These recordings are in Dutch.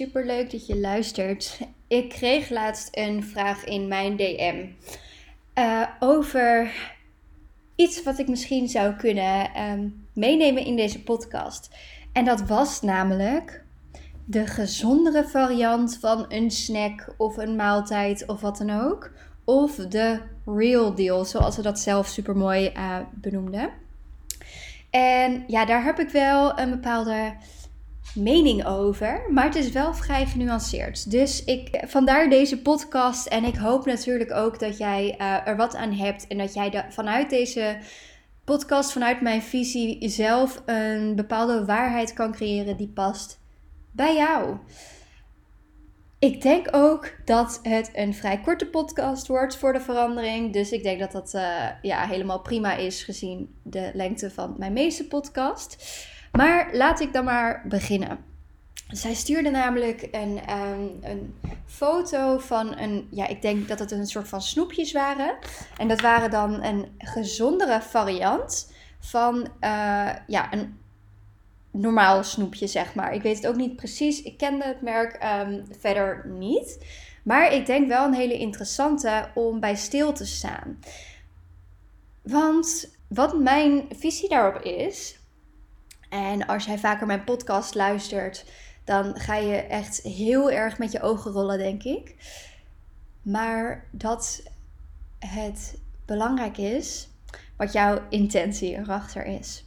Hey, superleuk dat je luistert. Ik kreeg laatst een vraag in mijn DM uh, over iets wat ik misschien zou kunnen um, meenemen in deze podcast. En dat was namelijk de gezondere variant van een snack of een maaltijd of wat dan ook. Of de real deal, zoals ze dat zelf super mooi uh, benoemden. En ja, daar heb ik wel een bepaalde mening over, maar het is wel vrij genuanceerd. Dus ik, vandaar deze podcast en ik hoop natuurlijk ook dat jij uh, er wat aan hebt en dat jij vanuit deze podcast, vanuit mijn visie zelf een bepaalde waarheid kan creëren die past bij jou. Ik denk ook dat het een vrij korte podcast wordt voor de verandering. Dus ik denk dat dat uh, ja, helemaal prima is gezien de lengte van mijn meeste podcast. Maar laat ik dan maar beginnen. Zij stuurde namelijk een, um, een foto van een, ja, ik denk dat het een soort van snoepjes waren. En dat waren dan een gezondere variant van, uh, ja, een normaal snoepje, zeg maar. Ik weet het ook niet precies. Ik kende het merk um, verder niet. Maar ik denk wel een hele interessante om bij stil te staan. Want wat mijn visie daarop is, en als jij vaker mijn podcast luistert, dan ga je echt heel erg met je ogen rollen, denk ik. Maar dat het belangrijk is wat jouw intentie erachter is.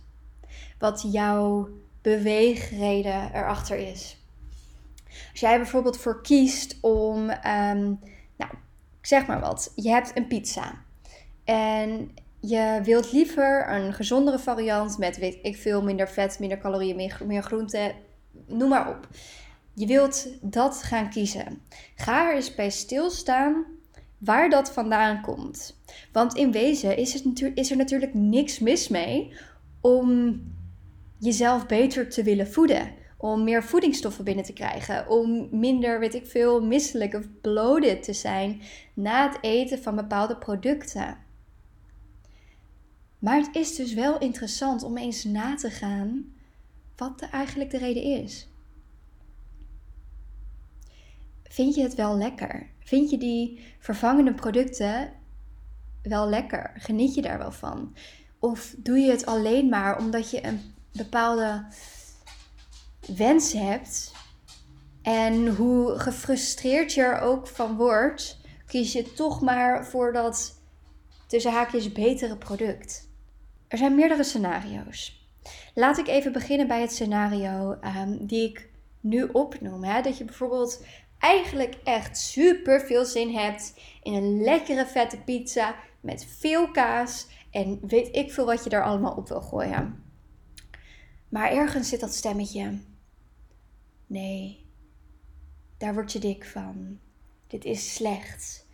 Wat jouw beweegreden erachter is. Als jij bijvoorbeeld voor kiest om, um, nou, zeg maar wat, je hebt een pizza. En je wilt liever een gezondere variant met, weet ik veel, minder vet, minder calorieën, meer, meer groente, noem maar op. Je wilt dat gaan kiezen. Ga er eens bij stilstaan waar dat vandaan komt. Want in wezen is, het is er natuurlijk niks mis mee om jezelf beter te willen voeden. Om meer voedingsstoffen binnen te krijgen. Om minder, weet ik veel, misselijk of bloated te zijn na het eten van bepaalde producten. Maar het is dus wel interessant om eens na te gaan wat er eigenlijk de reden is. Vind je het wel lekker? Vind je die vervangende producten wel lekker? Geniet je daar wel van? Of doe je het alleen maar omdat je een bepaalde wens hebt en hoe gefrustreerd je er ook van wordt, kies je toch maar voor dat tussen haakjes betere product. Er zijn meerdere scenario's. Laat ik even beginnen bij het scenario um, die ik nu opnoem. Hè? Dat je bijvoorbeeld eigenlijk echt super veel zin hebt in een lekkere vette pizza met veel kaas en weet ik veel wat je daar allemaal op wil gooien. Maar ergens zit dat stemmetje. Nee, daar word je dik van. Dit is slecht.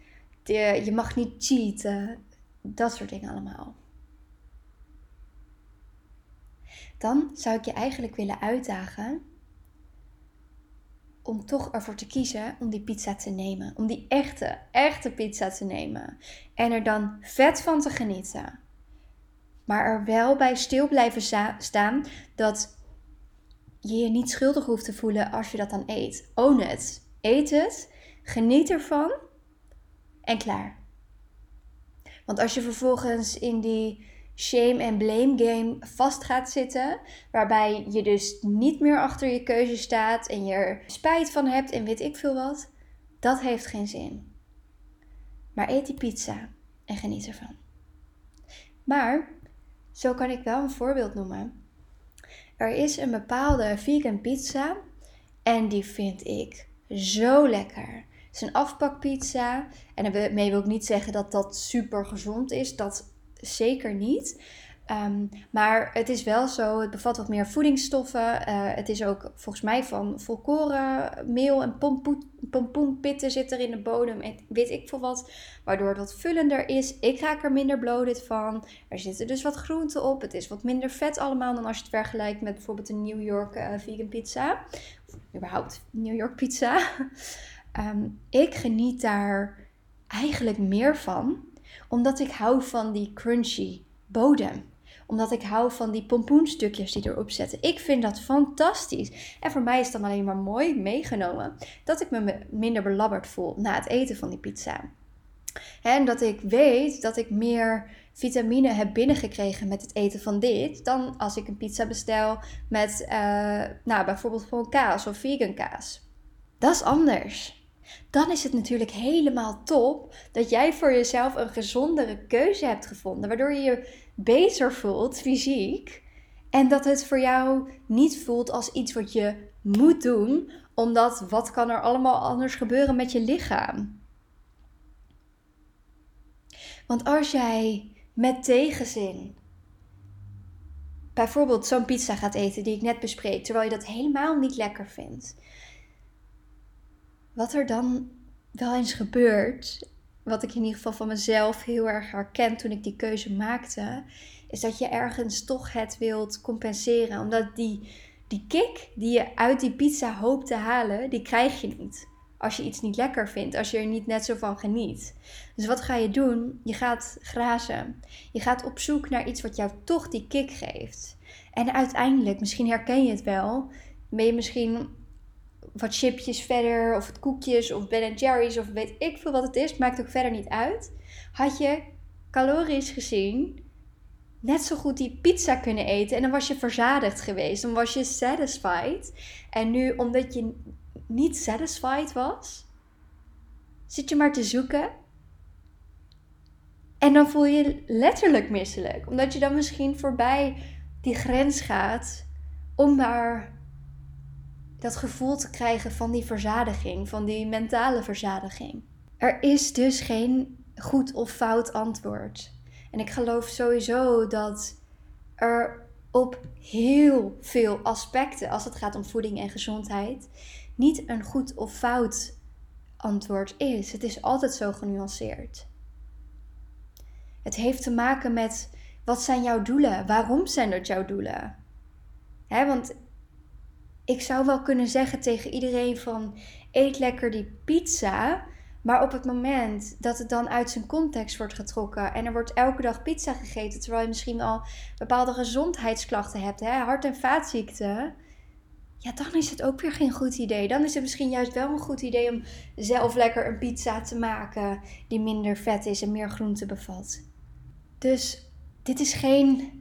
je mag niet cheaten. Dat soort dingen allemaal. Dan zou ik je eigenlijk willen uitdagen om toch ervoor te kiezen om die pizza te nemen. Om die echte, echte pizza te nemen. En er dan vet van te genieten. Maar er wel bij stil blijven staan dat je je niet schuldig hoeft te voelen als je dat dan eet. Own het. Eet het. Geniet ervan. En klaar. Want als je vervolgens in die shame en blame game vast gaat zitten. Waarbij je dus niet meer achter je keuze staat en je er spijt van hebt en weet ik veel wat. Dat heeft geen zin. Maar eet die pizza en geniet ervan. Maar, zo kan ik wel een voorbeeld noemen. Er is een bepaalde vegan pizza en die vind ik zo lekker. Het is een afpakpizza en daarmee wil ik niet zeggen dat dat super gezond is. Dat zeker niet. Ehm, maar het is wel zo, het bevat wat meer voedingsstoffen. Uh, het is ook volgens mij van volkoren meel en pompoenpitten zit er in de bodem en weet ik veel wat. Waardoor het wat vullender is. Ik raak er minder bloated van. Er zitten dus wat groenten op. Het is wat minder vet allemaal dan als je het vergelijkt met bijvoorbeeld een New York uh, vegan pizza. Of überhaupt New York pizza. um, ik geniet daar eigenlijk meer van omdat ik hou van die crunchy bodem. Omdat ik hou van die pompoenstukjes die erop zetten. Ik vind dat fantastisch. En voor mij is dan alleen maar mooi meegenomen dat ik me minder belabberd voel na het eten van die pizza. En dat ik weet dat ik meer vitamine heb binnengekregen met het eten van dit dan als ik een pizza bestel met uh, nou, bijvoorbeeld gewoon kaas of vegan kaas. Dat is anders. Dan is het natuurlijk helemaal top dat jij voor jezelf een gezondere keuze hebt gevonden, waardoor je je beter voelt fysiek en dat het voor jou niet voelt als iets wat je moet doen, omdat wat kan er allemaal anders gebeuren met je lichaam? Want als jij met tegenzin bijvoorbeeld zo'n pizza gaat eten die ik net bespreek, terwijl je dat helemaal niet lekker vindt, wat er dan wel eens gebeurt, wat ik in ieder geval van mezelf heel erg herken toen ik die keuze maakte, is dat je ergens toch het wilt compenseren. Omdat die, die kick die je uit die pizza hoopt te halen, die krijg je niet. Als je iets niet lekker vindt, als je er niet net zo van geniet. Dus wat ga je doen? Je gaat grazen. Je gaat op zoek naar iets wat jou toch die kick geeft. En uiteindelijk, misschien herken je het wel, ben je misschien wat chipjes verder, of het koekjes, of Ben Jerry's, of weet ik veel wat het is, maakt ook verder niet uit. Had je calorisch gezien net zo goed die pizza kunnen eten en dan was je verzadigd geweest, dan was je satisfied. En nu, omdat je niet satisfied was, zit je maar te zoeken. En dan voel je je letterlijk misselijk, omdat je dan misschien voorbij die grens gaat om maar dat gevoel te krijgen van die verzadiging, van die mentale verzadiging. Er is dus geen goed of fout antwoord. En ik geloof sowieso dat er op heel veel aspecten, als het gaat om voeding en gezondheid, niet een goed of fout antwoord is. Het is altijd zo genuanceerd. Het heeft te maken met wat zijn jouw doelen? Waarom zijn dat jouw doelen? Want ik zou wel kunnen zeggen tegen iedereen van eet lekker die pizza. Maar op het moment dat het dan uit zijn context wordt getrokken en er wordt elke dag pizza gegeten, terwijl je misschien al bepaalde gezondheidsklachten hebt, hè, hart- en vaatziekten, ja, dan is het ook weer geen goed idee. Dan is het misschien juist wel een goed idee om zelf lekker een pizza te maken die minder vet is en meer groente bevat. Dus dit is geen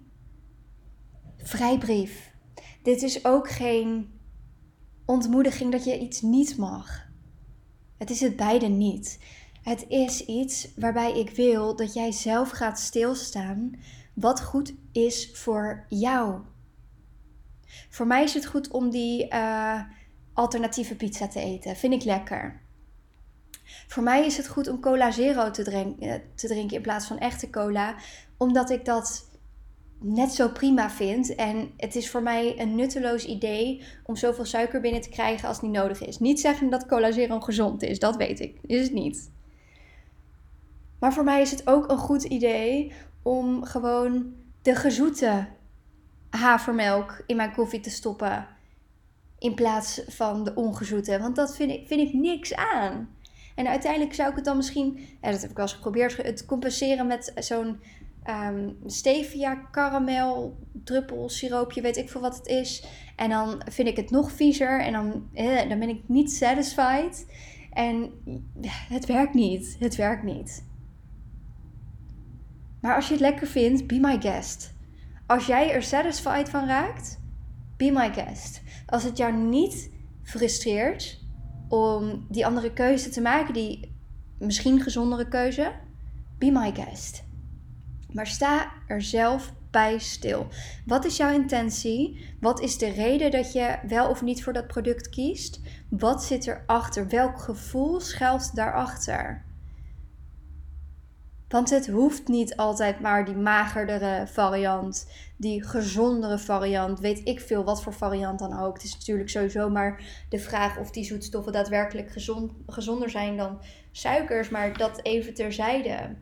vrijbrief. Dit is ook geen ontmoediging dat je iets niet mag. Het is het beide niet. Het is iets waarbij ik wil dat jij zelf gaat stilstaan wat goed is voor jou. Voor mij is het goed om die uh, alternatieve pizza te eten. Vind ik lekker. Voor mij is het goed om cola zero te, drinken, te drinken in plaats van echte cola, omdat ik dat net zo prima vind. En het is voor mij een nutteloos idee om zoveel suiker binnen te krijgen als niet nodig is. Niet zeggen dat cola zero gezond is, dat weet ik. Is het niet. Maar voor mij is het ook een goed idee om gewoon de gezoete havermelk in mijn koffie te stoppen. In plaats van de ongezoete. Want dat vind ik, vind ik niks aan. En uiteindelijk zou ik het dan misschien, ja, dat heb ik wel eens geprobeerd, het compenseren met zo'n um, stevia, karamel, druppel, siroopje, weet ik veel wat het is. En dan vind ik het nog viezer en dan, eh, dan ben ik niet satisfied. En het werkt niet. Het werkt niet. Maar als je het lekker vindt, be my guest. Als jij er satisfied van raakt, be my guest. Als het jou niet frustreert om die andere keuze te maken, die misschien gezondere keuze, be my guest. Maar sta er zelf bij stil. Wat is jouw intentie? Wat is de reden dat je wel of niet voor dat product kiest? Wat zit erachter? Welk gevoel schuilt daarachter? Want het hoeft niet altijd maar die magerdere variant, die gezondere variant, weet ik veel wat voor variant dan ook. Het is natuurlijk sowieso maar de vraag of die zoetstoffen daadwerkelijk gezond, gezonder zijn dan suikers, maar dat even terzijde.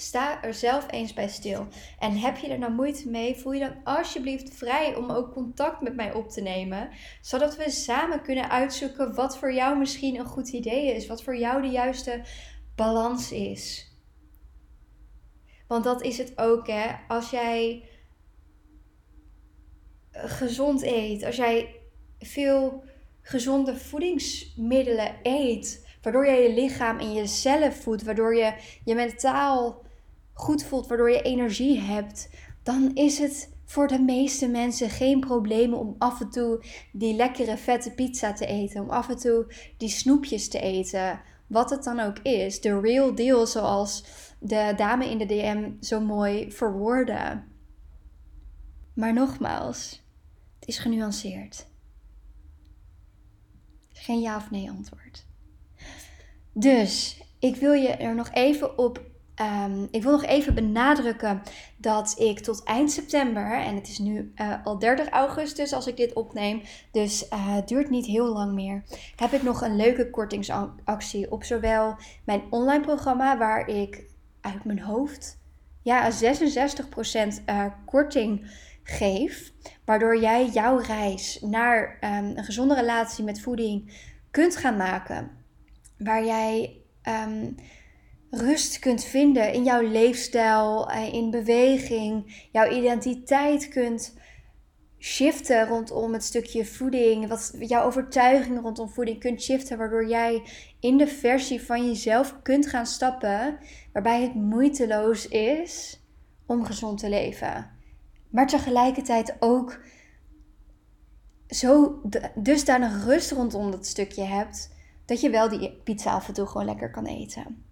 Sta er zelf eens bij stil. En heb je er nou moeite mee, voel je dan alsjeblieft vrij om ook contact met mij op te nemen. Zodat we samen kunnen uitzoeken wat voor jou misschien een goed idee is. Wat voor jou de juiste balans is. Want dat is het ook, hè. Als jij gezond eet, als jij veel gezonde voedingsmiddelen eet, waardoor je je lichaam en je cellen voedt, waardoor je je mentaal goed voelt, waardoor je energie hebt, dan is het voor de meeste mensen geen probleem om af en toe die lekkere vette pizza te eten, om af en toe die snoepjes te eten, wat het dan ook is. De real deal, zoals de dame in de DM zo mooi verwoordde. Maar nogmaals, het is genuanceerd. Geen ja of nee antwoord. Dus ik wil je er nog even op. Um, ik wil nog even benadrukken dat ik tot eind september, en het is nu uh, al 30 augustus als ik dit opneem, dus uh, het duurt niet heel lang meer, heb ik nog een leuke kortingsactie op zowel mijn online programma, waar ik uit mijn hoofd ja, 66% uh, korting geef. Waardoor jij jouw reis naar um, een gezonde relatie met voeding kunt gaan maken. Waar jij um, rust kunt vinden in jouw leefstijl, eh, in beweging, jouw identiteit kunt shiften rondom het stukje voeding, wat jouw overtuiging rondom voeding kunt shiften, waardoor jij in de versie van jezelf kunt gaan stappen, waarbij het moeiteloos is om gezond te leven. Maar tegelijkertijd ook zo dusdanig rust rondom dat stukje hebt, dat je wel die pizza af en toe gewoon lekker kan eten.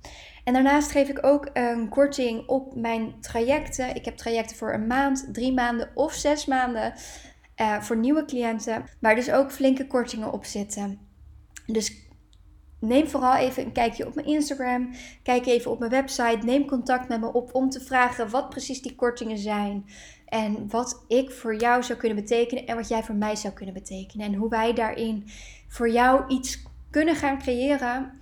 En daarnaast geef ik ook een korting op mijn trajecten. Ik heb trajecten voor een maand, drie maanden of zes maanden uh, voor nieuwe cliënten, waar dus ook flinke kortingen op zitten. Dus neem vooral even een kijkje op mijn Instagram. Kijk even op mijn website. Neem contact met me op om te vragen wat precies die kortingen zijn. En wat ik voor jou zou kunnen betekenen en wat jij voor mij zou kunnen betekenen. En hoe wij daarin voor jou iets kunnen gaan creëren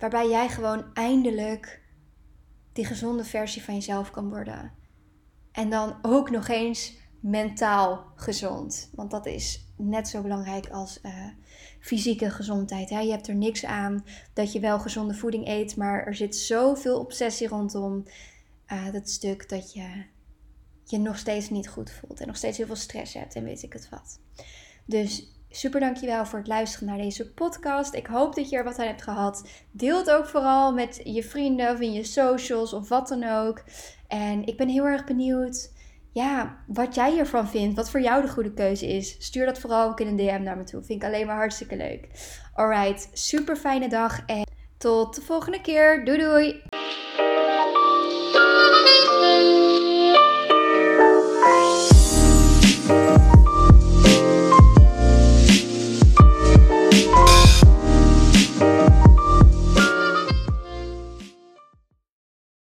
waarbij jij gewoon eindelijk die gezonde versie van jezelf kan worden. En dan ook nog eens mentaal gezond. Want dat is net zo belangrijk als uh, fysieke gezondheid. Hè? Je hebt er niks aan dat je wel gezonde voeding eet, maar er zit zoveel obsessie rondom uh, dat stuk dat je je nog steeds niet goed voelt en nog steeds heel veel stress hebt en weet ik het wat. Dus super dankjewel voor het luisteren naar deze podcast. Ik hoop dat je er wat aan hebt gehad. Deel het ook vooral met je vrienden of in je socials of wat dan ook. En ik ben heel erg benieuwd ja, wat jij hiervan vindt, wat voor jou de goede keuze is. Stuur dat vooral ook in een DM naar me toe. Vind ik alleen maar hartstikke leuk. Alright, super fijne dag en tot de volgende keer. Doei doei!